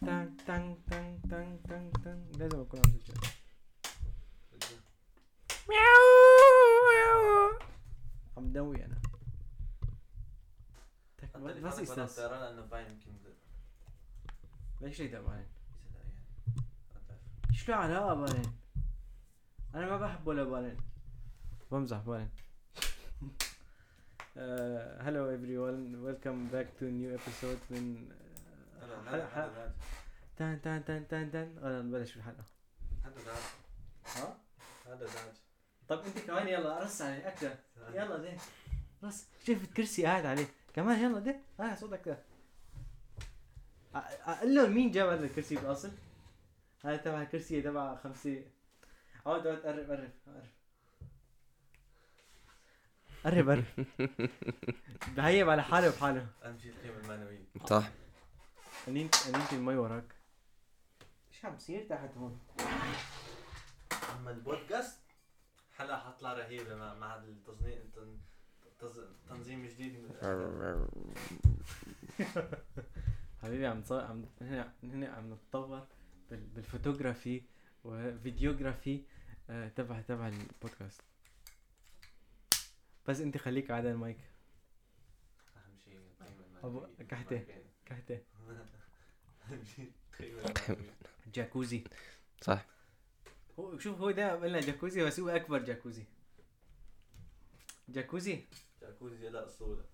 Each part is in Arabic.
تن تن تن تن تن تن لازم اكون عم سجل عم دوي أنا بس يمكن ليش ليه بعدين إيش له علاقة بعدين أنا ما بحب ولا بعدين بمزح بعدين hello everyone welcome back to new episode من هذا زاد تان تان تان تان تان غدا نبلش الحلقة. هذا زاد ها؟ هذا زاد طب انت كمان يلا رص عليه أكثر يلا ده رص. شفت كرسي قاعد عليه. كمان يلا ده ها صوتك ده. أقول لهم مين جاب هذا الكرسي بالأصل؟ هذا تبع الكرسي تبع خمسة. عود عود قرب قرب قرب. قرب قرب. بهيب على حاله بحاله. اهم شيء القيمة المعنوية. صح. قنينة قنينة المي وراك. إيش عم بصير تحت هون؟ أما البودكاست حلقه حطلع رهيبه مع مع تز- تنظيم جديد حبيبي عم تصور عم هنا هنا عم نتطور بال... بال photography و videography آه تبع تبع البودكاست. بس انت خليك على المايك. أهم شيء القيمه أبو- جاكوزي. صح. هو شوف هو ده قلنا جاكوزي بس هو أكبر جاكوزي. جاكوزي؟ جاكوزي لا اصوله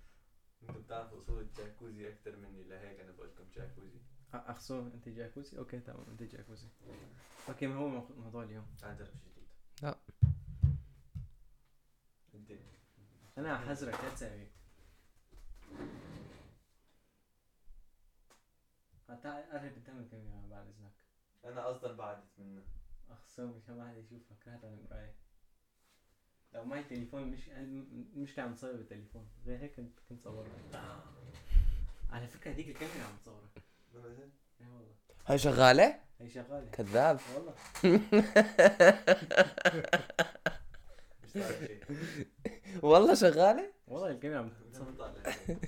أنتوا بتعرفوا أصول الجاكوزي أكثر مني لهيك أنا بقول لكم جاكوزي. أ- اخسو أنت جاكوزي؟ أوكي تمام أنت جاكوزي. أوكي ما هو مو- موضوع اليوم. شيء جديد. لا. أنت. أنا حذرك لا تساوي. قرب قدام الكاميرا بعد إذنك. أنا أصلا بعدت منه مشان ما حدا يشوفك هذا المراية لو معي تليفون مش مش عم تصور بالتليفون. غير هيك كنت كنت صورك. على فكرة هذيك الكاميرا عم تصورك اي والله. هاي شغالة؟ هي شغالة. كذاب. والله. مش شيء والله شغالة؟ والله الكاميرا عم تصور مو طالع شيء.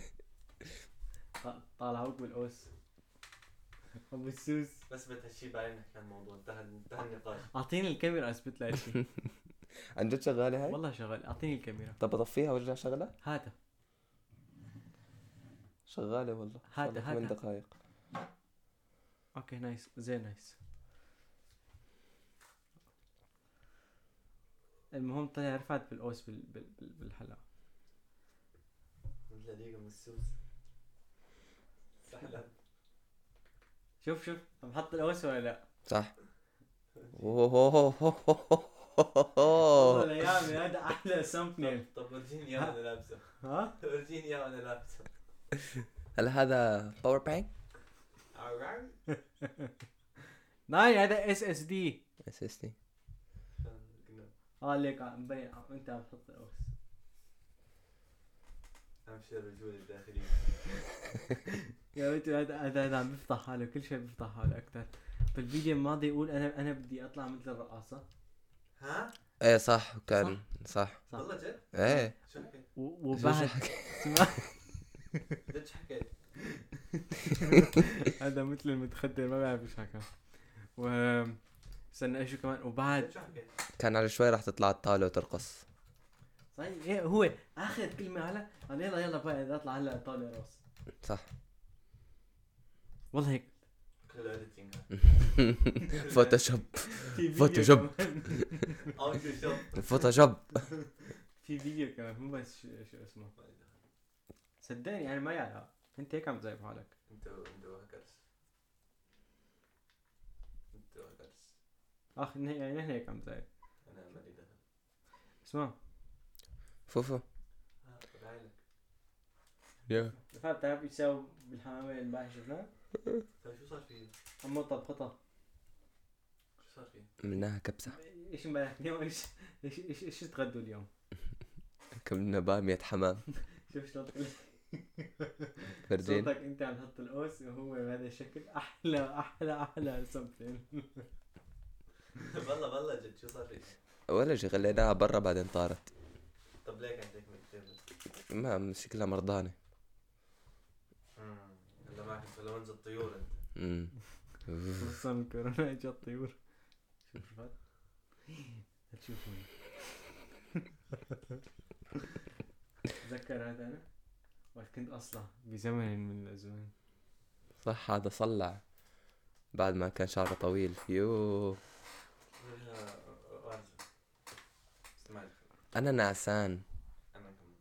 ط- طالعوك بالقوس أبو السوس بس بتهالشي بعدين نحكي عن الموضوع. انتهى انتهى النقاش. أعطيني الكاميرا اثبت لها شيء عن جد شغالة هاي؟ والله شغال. أعطيني الكاميرا. طب اطفيها وأرجع شغلة؟ هاتها شغالة والله. هات- صار لك هات- من هات. دقائق أوكي نايس. زين نايس. المهم طلع رفعت بالقوس بال... بال... بال... بالحلقة. مثل دقيقة من السوس. سهلة. شوف شوف عم حط القوس ولا لأ؟ صح اوه والله يا عمي هذا أحلى سامبنيل طب ورجيني اياه وأنا لابسه ها؟ ورجيني اياه وأنا لابسه هل هذا باور بانك؟ ناي هذا اس اس دي اس اس دي آه ليك مبين انت عم تحط القوس أهم شيء الرجول الداخلية يا بنتي هذا هذا هذا عم بيفتح حاله كل شيء بيفتح حاله أكثر بالفيديو الماضي يقول أنا أنا بدي أطلع مثل الرقاصة ها؟ إيه صح كان صح صح. والله جد؟ إيه شو حكيت؟ شو وبعد؟ جد شو حكيت؟ هذا مثل المتخدر ما بعرف إيش حكى و استنى إيش كمان وبعد شو؟ كان على شوي راح تطلع الطاولة وترقص صحيح؟ إيه هو آخر كلمة على قال يلا يلا بقى اطلع هلا طالع راس. صح. والله هيك. كله editing Photoshop. Photoshop. فوتوشوب. في فيديو كمان مو بس شو, اسمه. صدقني يعني ما يعلق. انت هيك عم تزايب حالك أنتوا أنتوا هاكرز أنتوا هاكرز آخ نحن يعني نحن هيك عم تزايب أنا مالي دخل. اسمع. يا رفعت بتعرف إيش يساوي بالحمامة امبارح شفناه؟ طيب شو صار فيه؟ عمو طبخطها شو صار فيه؟ منها كبسة إيش امبارح اليوم إيش إيش إيش إيش تغدوا اليوم؟ كملنا بامية حمام شوف شلون فرجين صوتك انت عم تحط القوس وهو بهذا الشكل أحلى أحلى أحلى سمبل والله والله جد شو صار فيه؟ ولا شي خليناها برا بعدين طارت طب ليه كانت هيك مكتوبة؟ ما شكلها مرضانة. هلا معك انفلونزا الطيور أنت. امم خصوصا الكورونا اجى الطيور. شوف رفعت تشوفوني. تذكر هذا أنا؟ وقت كنت أصلع بزمن من الأزمان. صح هذا صلع. بعد ما كان شعره طويل. يو. اسمع أنا نعسان. أنا كمان.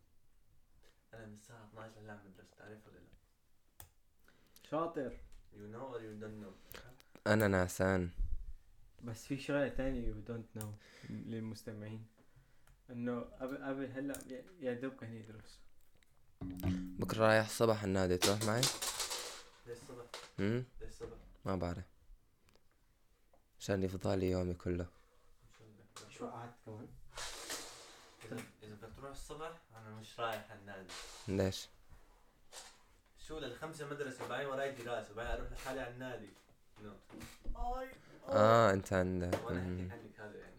أنا من الساعة 12 هلا عم بدرس تعرف ولا لا؟ شاطر. You know or you don't know. أنا نعسان. بس في شغلة تانية you don't know للمستمعين. إنه قبل قبل هلأ يا- دوب كان يدرس. بكرة رايح الصبح النادي. تروح معي؟ ليش الصبح؟ امم ليش الصبح؟ ما بعرف. عشان يفضالي يومي كله. شو قعدت كمان؟ إذا إذا بدك تروح الصبح أنا مش رايح على النادي ليش؟ شو للخمسة مدرسة وبعدين وراي دراسة وبعدين أروح لحالي على النادي. نو. آه أنت عندك. عنك هذا يعني.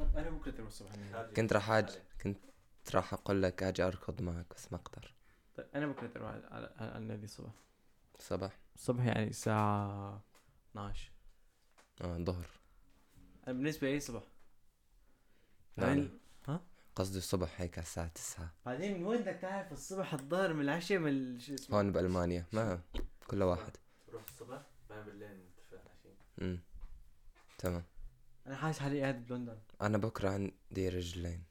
أنا بكره تروح الصبح كنت راح أجي. كنت راح أقول لك أجي أركض معك بس ما أقدر. طيب أنا بكره تروح على, النادي الصبح. الصبح الصبح يعني الساعة 12 آه ظهر. أنا بالنسبة لي صبح. لا بعدين قصدي الصبح هيك على الساعة 9 بعدين من وين بدك تعرف الصبح الظهر من العشاء من ال- شو اسمه؟ هون بألمانيا. ما كل واحد. تروح الصبح؟ بعدين بالليل نتفق على شيء امم تمام. أنا حاسس حالي قاعد بلندن. أنا بكرة عندي رجلين.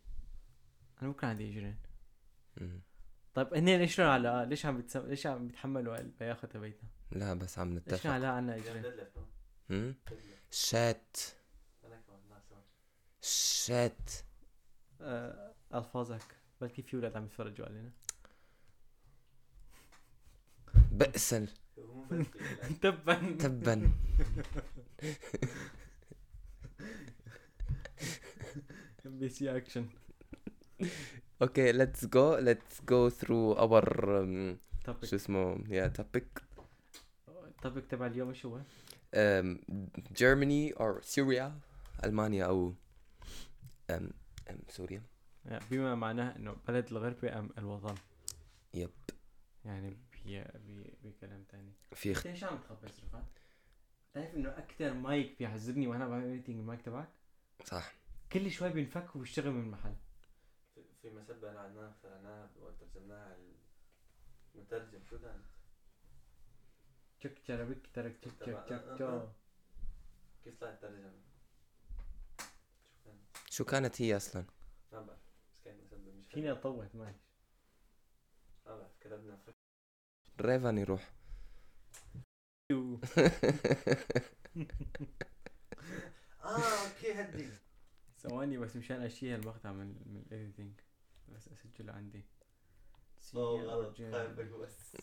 أنا بكرة عندي اجرين مم. طيب هن ليش على ليش عم بتسم... ليش عم بيتحملوا البياخة تبعتنا؟ لا بس عم ليش نتفق. علاء عنا اليوم اجرين؟ امم شات أنا كمان ناس كمان. شات آه ألفاظك. بلكي في ولاد عم يتفرجوا علينا؟ بأسا تبا. تبا. بي سي action okay let's go let's go through our um, شو اسمه؟ يا topic ال topic تبع اليوم شو هو؟ Germany or سوريا ألمانيا أو أم أم سوريا. يعني بما معناه إنه بلد الغربة أم الوطن. yep. يعني بي بي بكلام تاني. في اخت... ليش عم تخبص رفعت؟ تعرف إنه أكثر مايك بيعذبني وأنا بعمل ميتنج المايك تبعك؟ صح. كل شوي بينفك وبيشتغل من المحل. في- في مسبة أنا عناها اخترعناها وقت ترجمناها على المترجم شو كان؟ تشك تربك ترك تشك تشك تشك تشك كيف طلعت الترجمة؟ شو كان؟ شو كانت هي أصلا؟ ما بعرف بس كانت مسبة مش فيني اطوت؟ معلش ما بعرف كتبنا ريفان يروح آه أوكي هدي. ثواني بس مشان اشيل المقطع من من الايديتنج بس اسجله عندي. اوه غلط. بس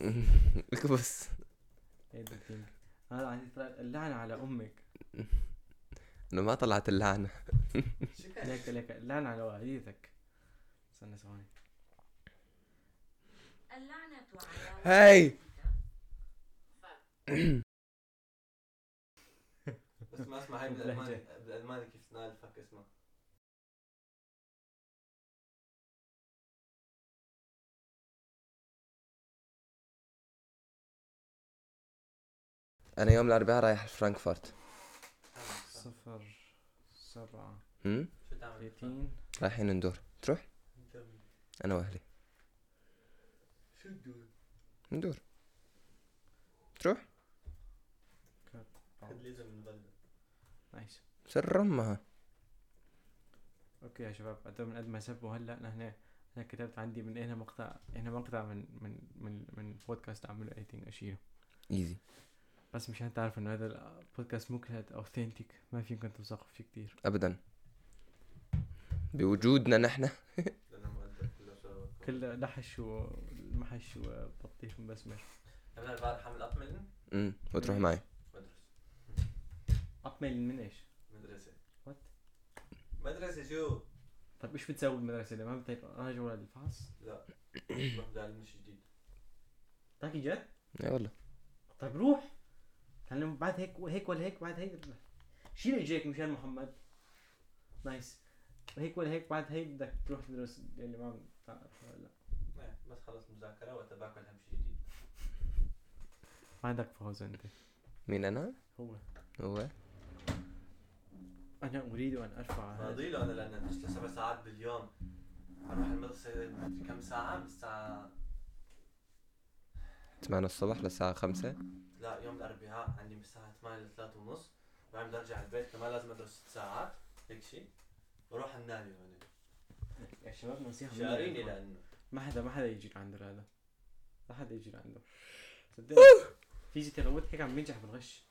الكبس editing. هذا عندي طلعت اللعنة على أمك. إنه ما طلعت اللعنة. شو كان؟ ليك ليك اللعنة على والدتك استنى ثواني. اللعنة على هاي! بس ما اسمع هاي بالالماني بالالماني كيف تنال فك اسمها أنا يوم الأربعاء رايح فرانكفورت. صفر سبعة. تعمل؟ 30 رايحين ندور. تروح؟ أنا وأهلي. شو تدور؟ ندور. تروح؟ nice. سر امها okay يا شباب من قد ما سبوا هلأ نحن أنا كتبت عندي من هنا مقطع هنا مقطع من من من من بودكاست أعمله editing أشيله. easy بس مشان تعرف إنه هذا البودكاست مكهد اوثنتيك ما فيكم توثقوا فيه كتير. ابدا. بوجودنا نحن. كل لحش ومحش وبطيخ مبسمر أنا البارح حامل اطمئن امم وتروح معي. مدرسة. اطمل من إيش؟ مدرسة. What؟ مدرسة شو؟ طيب إيش بتسوي بالمدرسة؟ إذا ما بتعرف راجع ولا الفحص؟ لا. بروح تعلم شيء جديد. تحكي جد؟ اي والله. طيب روح. تعلم بعد هيك هيك ولا هيك بعد هيك. شيل اجيك مشان محمد. نايس هيك ولا هيك بعد هيك بدك تروح تدرس اللي ما بتعرف ولا لا إيه، بس خلص مذاكرة وقت باكل هم شيء جديد. ما عندك فوز انت. مين أنا؟ هو. هو؟ أنا أريد أن أرفع هذا. فاضي له؟ أنا لأن سبع ساعات باليوم. أروح المدرسة كم ساعة؟ من الساعة 8 الصبح للساعة 5 لا يوم الأربعاء عندي من الساعة 8 ل 3 ونص. وبعدين بدي أرجع على البيت كمان لازم أدرس ست ساعات هيك شيء بروح النادي هون يا شباب نصيحة مني شاريني لكم. لأنه. ما حدا ما حدا يجي عنده هذا ما حدا يجي عنده صدقني. في زي تلوت هيك عم بينجح بالغش.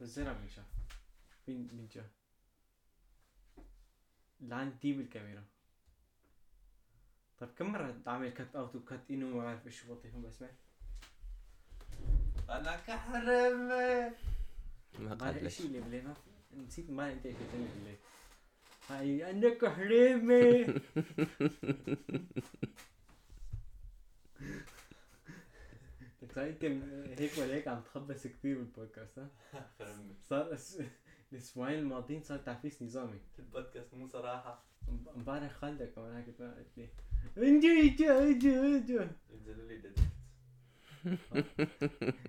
بس زين عم بينجح. بين بينجح. لعن دي بالكاميرا. طيب كم مرة اعمل cut out و cut in وما بعرف إيش بطيء هم بسمع أنا كحرمه ما قال شيء اللي بالليل ما في- نسيت ما انت قلت لي بالليل هاي لك صار انت هيك ولا هيك عم تخبص كثير بالبودكاست ها؟ صار. الأسبوعين الماضيين صار تعفيس نظامي. البودكاست مو صراحة. ام- امبارح خالدك كمان هيك قلت لي. انجو انجو انجو انجو ينزلوا لي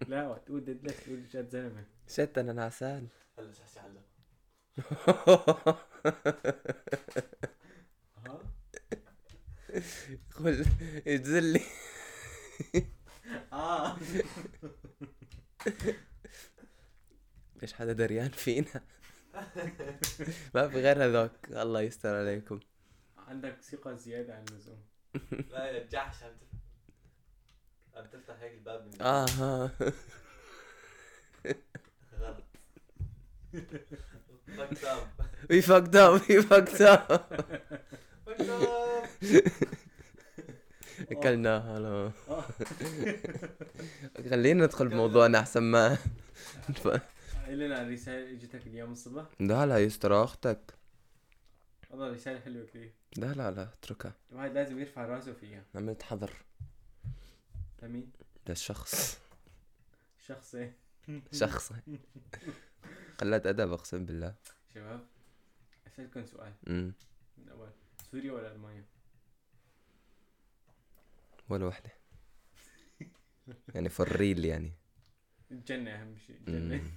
لا وقت تقول ددلك تقول جد زلمة. شت أنا نعسان. هلا شو حسي علق. ها؟ قل يجزلي آه. ليش حدا دريان فينا. ما في غير هذاك الله يستر عليكم. عندك ثقة زيادة عن اللزوم. لا يا جحش عم تفتح عم تفتح هيك الباب من آه. ها غلط. we fucked up we fucked up fucked up أكلناها لا. خلينا ندخل بموضوعنا أحسن ما. لنا رسالة إجتك اليوم الصبح لا لا يستر أختك. والله رسالة حلوة كثير. لا لا لا اتركها. الواحد لازم يرفع راسه فيها. عملت حظر لمين؟ للشخص. شخصي شخص. قلت أدب أقسم بالله. شباب أسألكم سؤال. امم من اول سوريا ولا ألمانيا؟ ولا وحدة. يعني for real يعني. الجنة أهم شيء الجنة.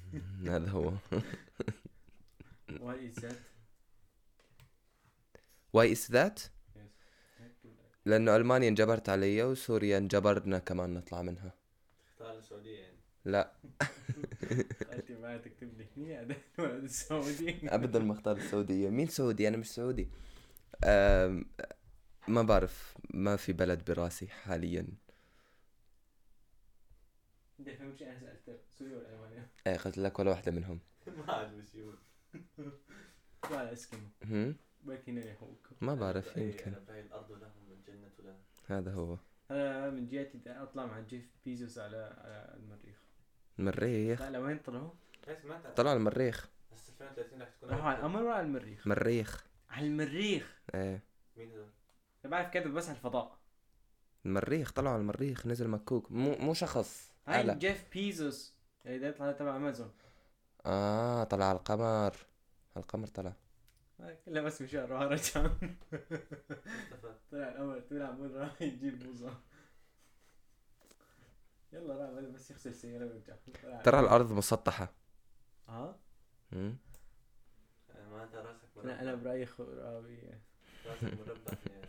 هذا هو. why that why is that لأنه المانيا انجبرت علي وسوريا انجبرنا كمان نطلع منها. اختار السعودية يعني. لا. أنت ما تكتب لي هني هذا الولد السعودي ابدا ما اختار السعودية. مين سعودي؟ أنا مش سعودي. ما بعرف. ما في بلد براسي حاليا. انت فهمت أنا سألتك سوريا ولا ألمانيا؟ إيه قلت لك ولا واحدة منهم. ما عاد بس يقول. ولا اسكيمو يحوك ما بعرف إيه، يمكن. هذا هو. أنا من جهتي بدي أطلع مع جيف بيزوس على على المريخ. المريخ؟ لا لوين طلعوا؟ إيه سمعت طلع المريخ. بس 2030 رح تكون راحوا على القمر ولا على المريخ؟ مريخ. على المريخ. إيه. مين هذول؟ أنا بعرف كذا بس على الفضاء. المريخ طلعوا على المريخ نزل مكوك. مو مو شخص. هاي آلة. جيف بيزوس. اللي يطلع تبع أمازون. آه طلع على القمر. على القمر طلع. هاي كلها بس مشوار راح رجع طلع القمر طلع مول راح يجيب بوظة يلا راح بس يغسل السيارة ويرجع. ترى الأرض مسطحة. آه مم. يعني معناتها راسك مربع. أنا أنا برأيي خاوية راسك مربع. يعني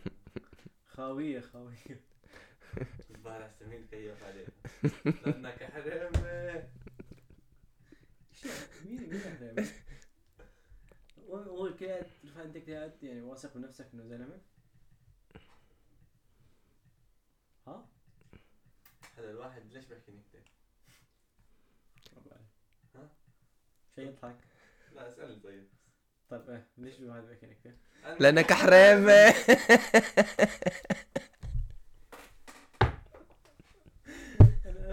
خاوية خاوية. الظاهر سمين كيف عليه لأنك حرمه شو مين مين إحنا هو هو كده ترفع انت كده يعني واثق بنفسك إنه زلمه ها؟ هذا الواحد ليش بحكي نكته؟ ما بعرف. ها؟ شيء يضحك لا اسألني طيب طيب إيه ليش الواحد بيحكي نكته؟ لأنك حرامه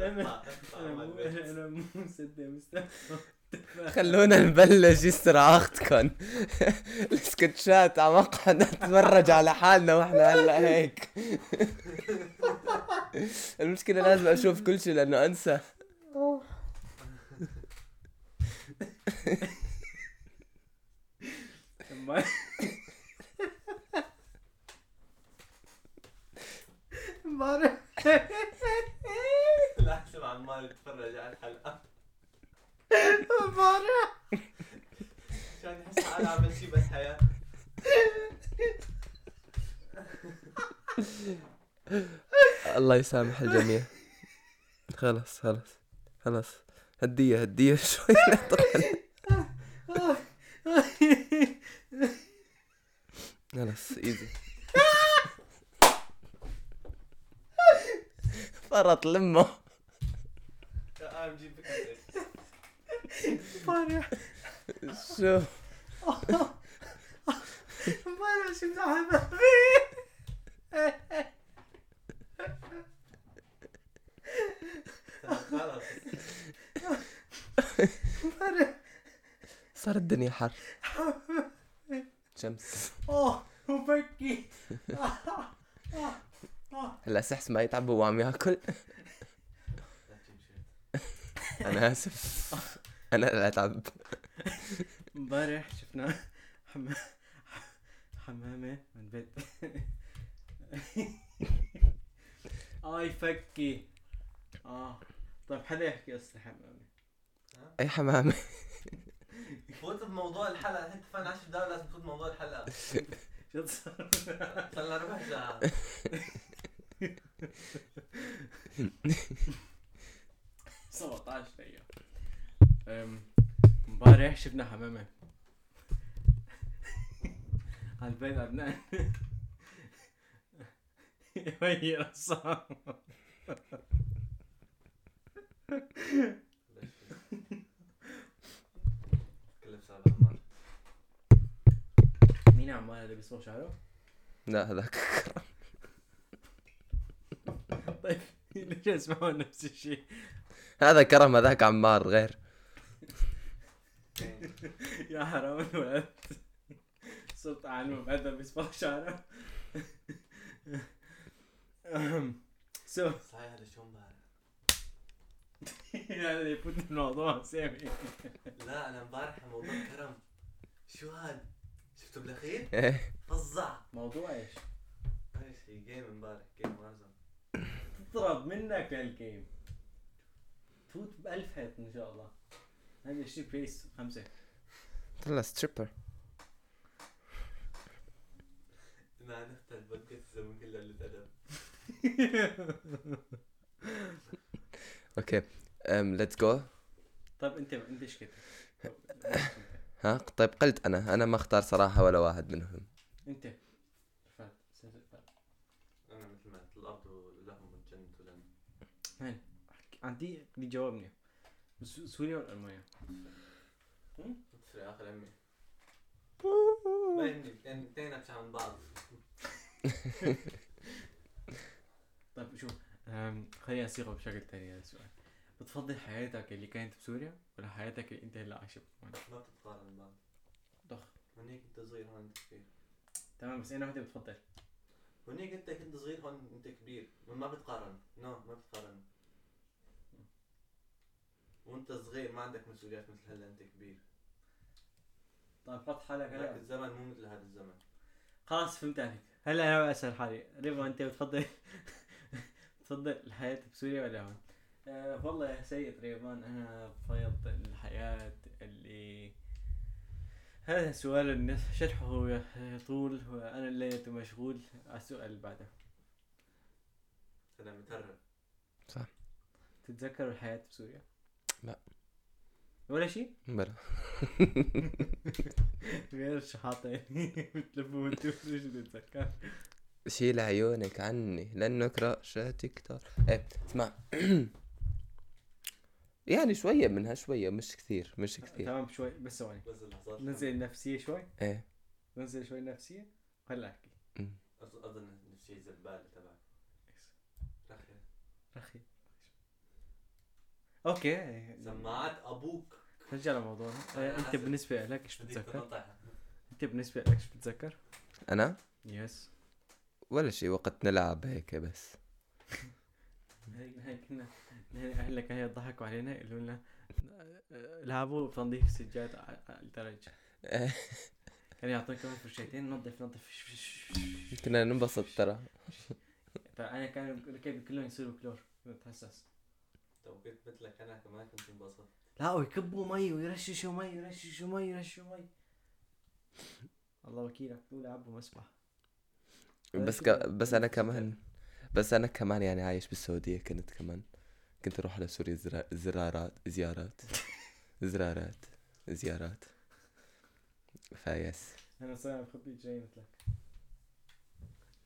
أنا مو مصدق خلونا نبلش استراحتكم السكتشات على مقعد نتفرج على حالنا وإحنا هلأ هيك. المشكلة لازم أشوف كل شيء لأنه أنسى. احسب عمال يتفرج على الحلقة. عشان يحس حاله عمل شيء بالحياة الله يسامح الجميع. خلاص خلاص خلاص. هدية هدية شوي. خلاص ايزي فرط لمه. فكرتك بارع شو بارع شو بزعل خلص بارع صار الدنيا حر شمس اوه وبكي هلا سحس ما يتعب وهو عم ياكل أنا آسف. أنا لا أتعب. امبارح شفنا حما حمامة من بيت. اي فكي آه. طيب حدا يحكي قصة حمامة؟ أي حمامة؟ فوت بموضوع الحلقة. أنت فان 10 دقائق لازم تفوت بموضوع الحلقة. شو صار؟ صار لنا ربع ساعه سبعتاش دقيقة. أم، امبارح شفنا حمامة. على البيت عدنان وهي رسام مين عمال هذا بيصبغ شعره؟ لا هذاك. طيب ليش اسمعوا نفس الشيء؟ هذا كرم هذاك عمار غير. يا حرام الولد. صرت اعلم بعدها بيصبغ شعره. سو صحيح هذا شو امبارح هذا يفوت الموضوع سامي. لا أنا امبارح موضوع كرم. شو هاد؟ شفته بالأخير؟ إيه. فظع. موضوع إيش؟ إيش هي جيم امبارح جيم وارزون تضرب منك الجيم تفوت بألف هيت إن شاء الله. هذا شيء بيس خمسة. طلع stripper أنا نختار البودكاست الزمن كله قلة ادب okay um let's go طيب أنت انت إيش كنت؟ ها؟ طيب قلت أنا. أنا ما أختار صراحة ولا واحد منهم. أنت فات سلسلة فات أنا مثل ما قلت الأرض لهم والجنة لنا هين عندي دي جوابني س- سوريا ولا المانيا؟ في اخر امي ما يهمني يعني اثنين ابشع من بعض طيب شوف أم، خليني اصيغه بشكل تاني هذا السؤال بتفضل حياتك اللي كانت بسوريا ولا حياتك اللي انت هلا عايشه بألمانيا؟ ما بتتقارن بعض ضخ هونيك انت صغير هون انت كبير تمام بس أنا وحده بتفضل هونيك انت كنت صغير هون انت كبير ما بتقارن نو ما بتقارن وانت صغير ما عندك مسؤوليات مثل هلا انت كبير. طيب حط حالك هذاك هلا الزمن مو مثل هذا الزمن. خلاص فهمت عليك هلا أنا اسال حالي. ريفا أنت بتفضل. بتفضل الحياة بسوريا ولا هون؟ أه والله يا سيد ريفان أنا بفضل الحياة اللي هذا سؤال الناس شرحه يطول وأنا الليلة مشغول. على السؤال اللي بعده. أنا مترف تتذكر الحياة بسوريا؟ لا. ولا شيء؟ بلا. غير شحاطين بتلفوا وانتوا شو تتذكر؟ شيل عيونك عني لانك راشاتك كتار إيه اسمع. يعني شوية منها شوية مش كثير مش كثير. تمام شوي. بس ثواني. بس اللحظات نزل النفسية شوي. إيه. نزل شوي النفسية هلا أحكي. أظن نفسي زبالة تبعك. رخي. رخي. okay. سماعات أبوك. نرجع لموضوعنا. آه، أنت بالنسبة لك إيش بتتذكر؟ أنت بالنسبة لك إيش بتتذكر؟ أنا؟ yes ولا شيء وقت نلعب هيك بس. هي هي كنا هي اهلنا كانوا يضحكوا علينا يقولوا لنا آه، لعبوا بتنظيف السجاد على إيه، كانوا يعطونا كمان فرشتين نظف نظف كنا ننبسط ترى. فانا كانوا كيف كلهم يصيروا كلور بتحسس لو مثلك أنا كمان كنت انبسطت. لا ويكبوا مي ويرششوا مي يرششوا مي يرششوا مي. الله وكيلك. تقول عبوا مسبح بس ك... بس أنا كمان بس أنا كمان يعني عايش بالسعودية كنت كمان كنت أروح على سوريا زرا... زرارات زيارات. زرارات زيارات. فيس أنا صاير بخطي جاي مثلك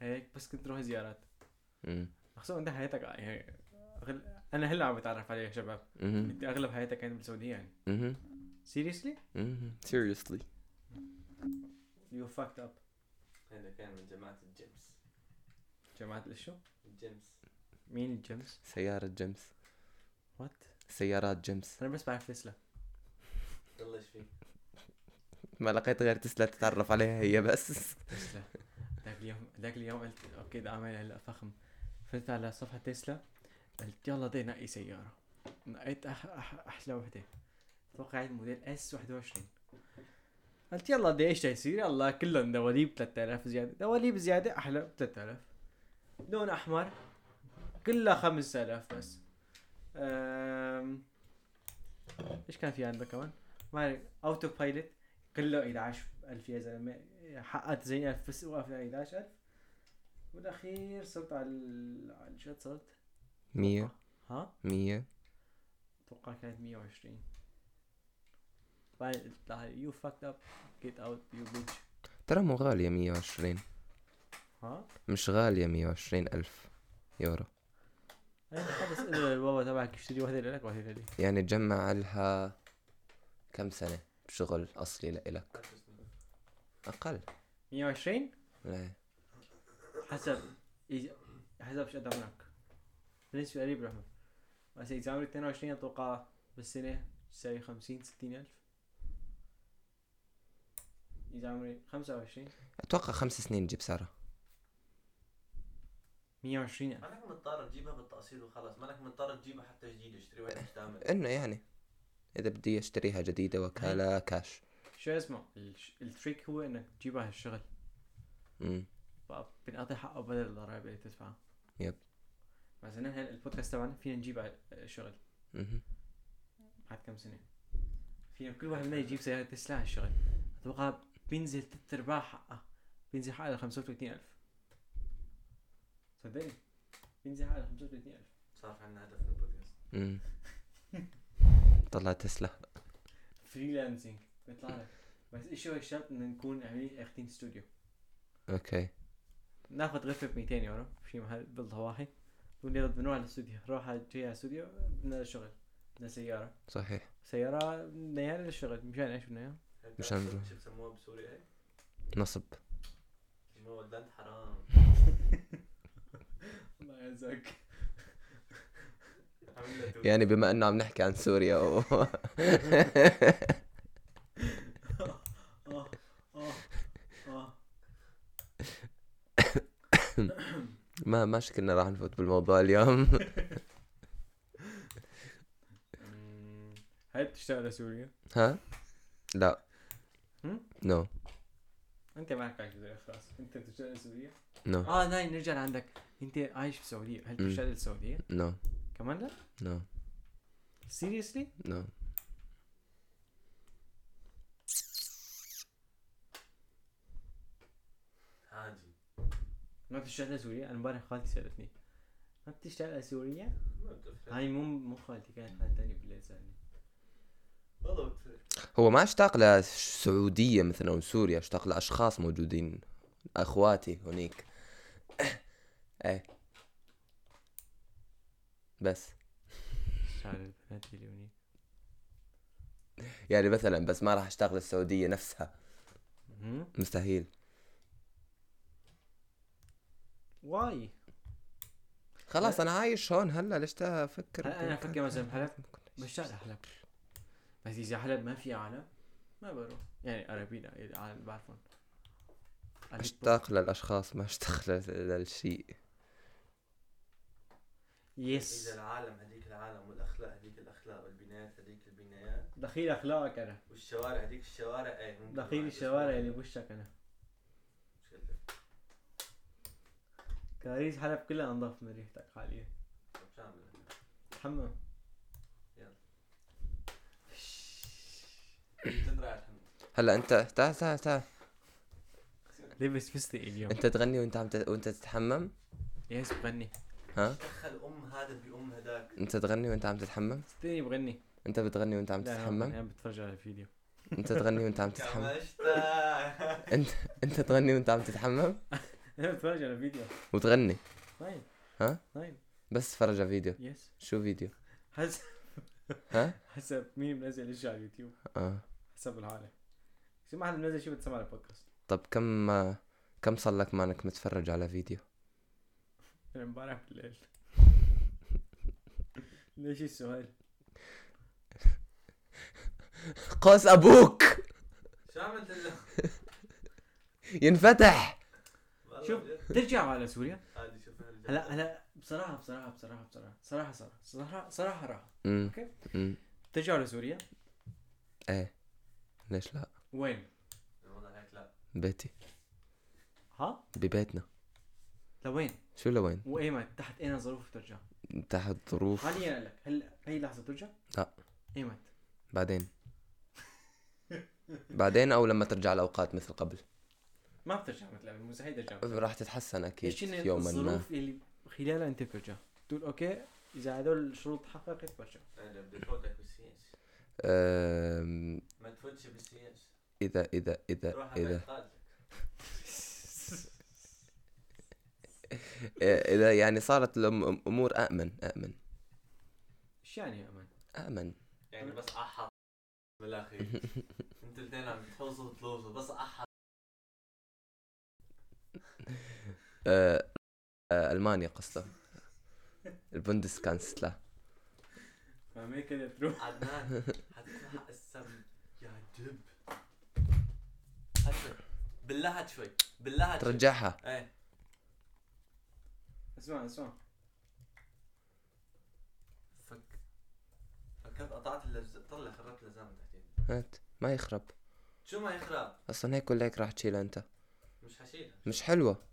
هيك بس كنت تروح زيارات. مم. خصوصا انت حياتك يعني أغل... أنا هلا عم بتعرف عليك شباب. انت أغلب حياتك كانت بالسعودية يعني. مهم. سيريسلي مهم. seriously. you fucked up هذا كان من جماعة الجيمس جماعة الشو الجيمس مين الجيمس سيارة جيمس what سيارات جيمس أنا بس بعرف تسلا. يلا إيش فيك؟ ما لقيت غير تسلا تتعرف عليها هي بس. تسلا. ذاك اليوم ذاك اليوم قلت okay بدي اعمل هلا فخم. فتت على صفحة تسلا. قلت يلا بدي نقي سيارة. نقيت أح أح أحلى وحدة. أتوقع هي model S 21 قلت يلا بدي اشتري سيارة يلا كلهم دواليب 3000 زيادة. دواليب زيادة أحلى ب 3000 لون أحمر. كلها 5000 بس. أم... إيش كان في عندك كمان؟ ما autopilot كله 11000 يا زلمة. حققت زي 1000 بس وقف على 11000 بالاخير صرت على شو صرت؟ مية. ها؟ مية. أتوقع كانت 120 بعدين you fucked up get out you bitch ترى مو غالية مية وعشرين. ها؟ مش غالية مية وعشرين ألف يورو. خلص إذا البابا تبعك يشتري وحده لك وحده لي. يعني تجمع لها كم سنة شغل أصلي لإلك أقل. 120 لا حسب إذا حسب إيش قد عمرك بالنسبة قريب رحمة. بس إذا عمرك 22 أتوقع بالسنة تساوي 50 60 ألف. إذا عمري 25 أتوقع خمس سنين تجيب سعرها 120 ألف. مانك مضطر تجيبها بالتقسيط وخلص مانك مضطر تجيبها حتى جديدة اشتري واحدة مستعمل إنه يعني إذا بدي أشتريها جديدة وكالة كاش شو اسمه؟ الش- ال trick هو إنك تجيبها هالشغل. أمم بنعطي حقه بدل الضرائب اللي تدفعها. yep. مثلا هلا البودكاست تبعنا فينا نجيب شغل. بعد كم سنة؟ فينا كل واحد منا يجيب سيارة تسلا على الشغل. أتوقع بينزل تلت أرباع حقها بينزل حقها ل 35 ألف. صدقني. بينزل حقها ل 35 ألف. صار في عنا هدف من البودكاست. طلع تسلا. freelancing. بيطلع لك بس إيش هو الشرط؟ إن نكون عاملين اخذين استوديو okay. ناخذ غرفة ب 200 يورو في محل بالضواحي يلا بنروح على الاستوديو روح على جاي على الاستوديو بدنا شغل بدنا سيارة. صحيح. سيارة بدنا اياها للشغل مشان إيش بدنا اياها؟ مش عم شو بسموها بسوريا هيك؟ نصب. ولدان حرام. الله يعزك. يعني بما إنه عم نحكي عن سوريا و... آه آه آه ما ما شكلنا راح نفوت بالموضوع اليوم. هاي بتشتغل لسوريا ها؟ لا. هم؟ نو أنت معك عايش زي خلاص. أنت بتشتغل لسوريا نو آه ناي نرجع لعندك. أنت عايش بالسعوديه هل. بتشتغل للسعوديه نو كمان لا؟ نو سيريسلي نو عادي. ما بتشتغل لسوريا أنا امبارح خالتي سألتني. ما بتشتغل لسوريا ما بتفرق هاي مو مو خالتي كانت خالتي ثانية بالليل سألني. والله بتفرق هو ما اشتاق لسعودية مثلا أو سوريا اشتاق لأشخاص موجودين أخواتي هنيك. إيه. بس. شعر البنات اللي هونيك يعني مثلا بس ما راح أشتاق للسعودية نفسها. مستحيل. واي؟ خلاص أنا عايش هون هلا ليش أفكر هلا أنا أفكر مثلا بحلب بشتاق لحلب بس إذا حلب ما في عالم ما بروح. يعني قريبين العالم بعرفهم. اشتاق للاشخاص ما اشتاق لل- للشيء يس إذا العالم هذيك العالم والأخلاق هذيك الأخلاق والبنايات هذيك البنايات. دخيل أخلاقك أنا. والشوارع هذيك الشوارع إيه دخيل الشوارع اللي بوشك أنا مش كده. كراريس حلب كلها انظف من ريحتك حاليا. شو عامل تحمم يلا. هلا انت تعال تعال تعال. لبس فستق اليوم؟ انت تغني وانت عم ت... وانت تتحمم؟ يس بغني. ها؟ دخل أم هذا بأم هداك. انت تغني وانت عم تتحمم؟ صدقني بغني. انت بتغني وانت عم تتحمم؟ أنا بتفرج على الفيديو. انت تغني وانت عم تتحمم؟ انت انت تغني وانت عم تتحمم؟ أنا بتفرج على الفيديو وتغني. طيب. ها؟ طيب. بس تفرج على فيديو. يس شو فيديو؟ حسب. ها؟ حسب مين منزل إيش على اليوتيوب. آه. حسب الحالة. إذا ما حدا منزل شيء بتسمع البودكاست؟ طب كم كم صار لك ما انك متفرج على فيديو؟ امبارح بالليل. ليش السؤال؟ قوس أبوك! شو عملت له؟ ينفتح! شوف. ترجع على سوريا عادي شوف هالجد. هلا هلا بصراحة بصراحة بصراحة بصراحة صراحة صراحة صراحة صراحة راحة امم okay ترجع على سوريا إيه ليش لا وين؟ الوضع هيك لا بيتي ها؟ ببيتنا لوين؟ شو لوين وايمت تحت اي ظروف ترجع؟ تحت ظروف حاليا لك هلا هي لحظة ترجع؟ لا. ايمت بعدين بعدين أو لما ترجع الاوقات مثل قبل ما بترجع مثل قبل مستحيل ترجع. راح تتحسن أكيد يوما ما. الظروف اللي خلالها انت بترجع؟ تقول أوكي إذا هدول الشروط تحققت برجع أنا بدي افوتك بالسياسة أم، ما تفوتش بالسياسة إذا إذا إذا روح إذا. خالتك إذا يعني صارت الأمور آمن آمن. إيش يعني يا أمان؟ آمن. يعني بس أحط بالاخير أنتوا الاثنين عم تحوصوا وتلوصوا بس أحط أه، أه، ألمانيا قصده البوندس كانسلا فامريكا تروح عدنان حتروح السم يا دب هسه باللهج شوي. باللهج شوي. ترجعها. إيه. اسمع اسمع. فك. فكرت قطعت اللز طلع خربت اللزام تحتين هات. ما يخرب. شو ما يخرب؟ أصلا هيك ولا هيك راح تشيلها أنت. مش حشيلها مش حلوة.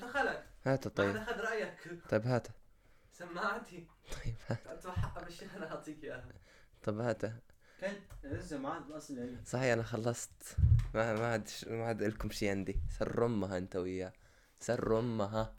شو دخلك؟ ما طيب اخذ رأيك. طيب هاتها سماعتي طيب هات. حقها بالشهر أنا أعطيك إياها. طب هاتها كان لسه ما عاد الاصل يعني. صحيح أنا خلصت. ما ما عاد ما عاد لكم شي عندي. سر امها أنت وياه. سر امها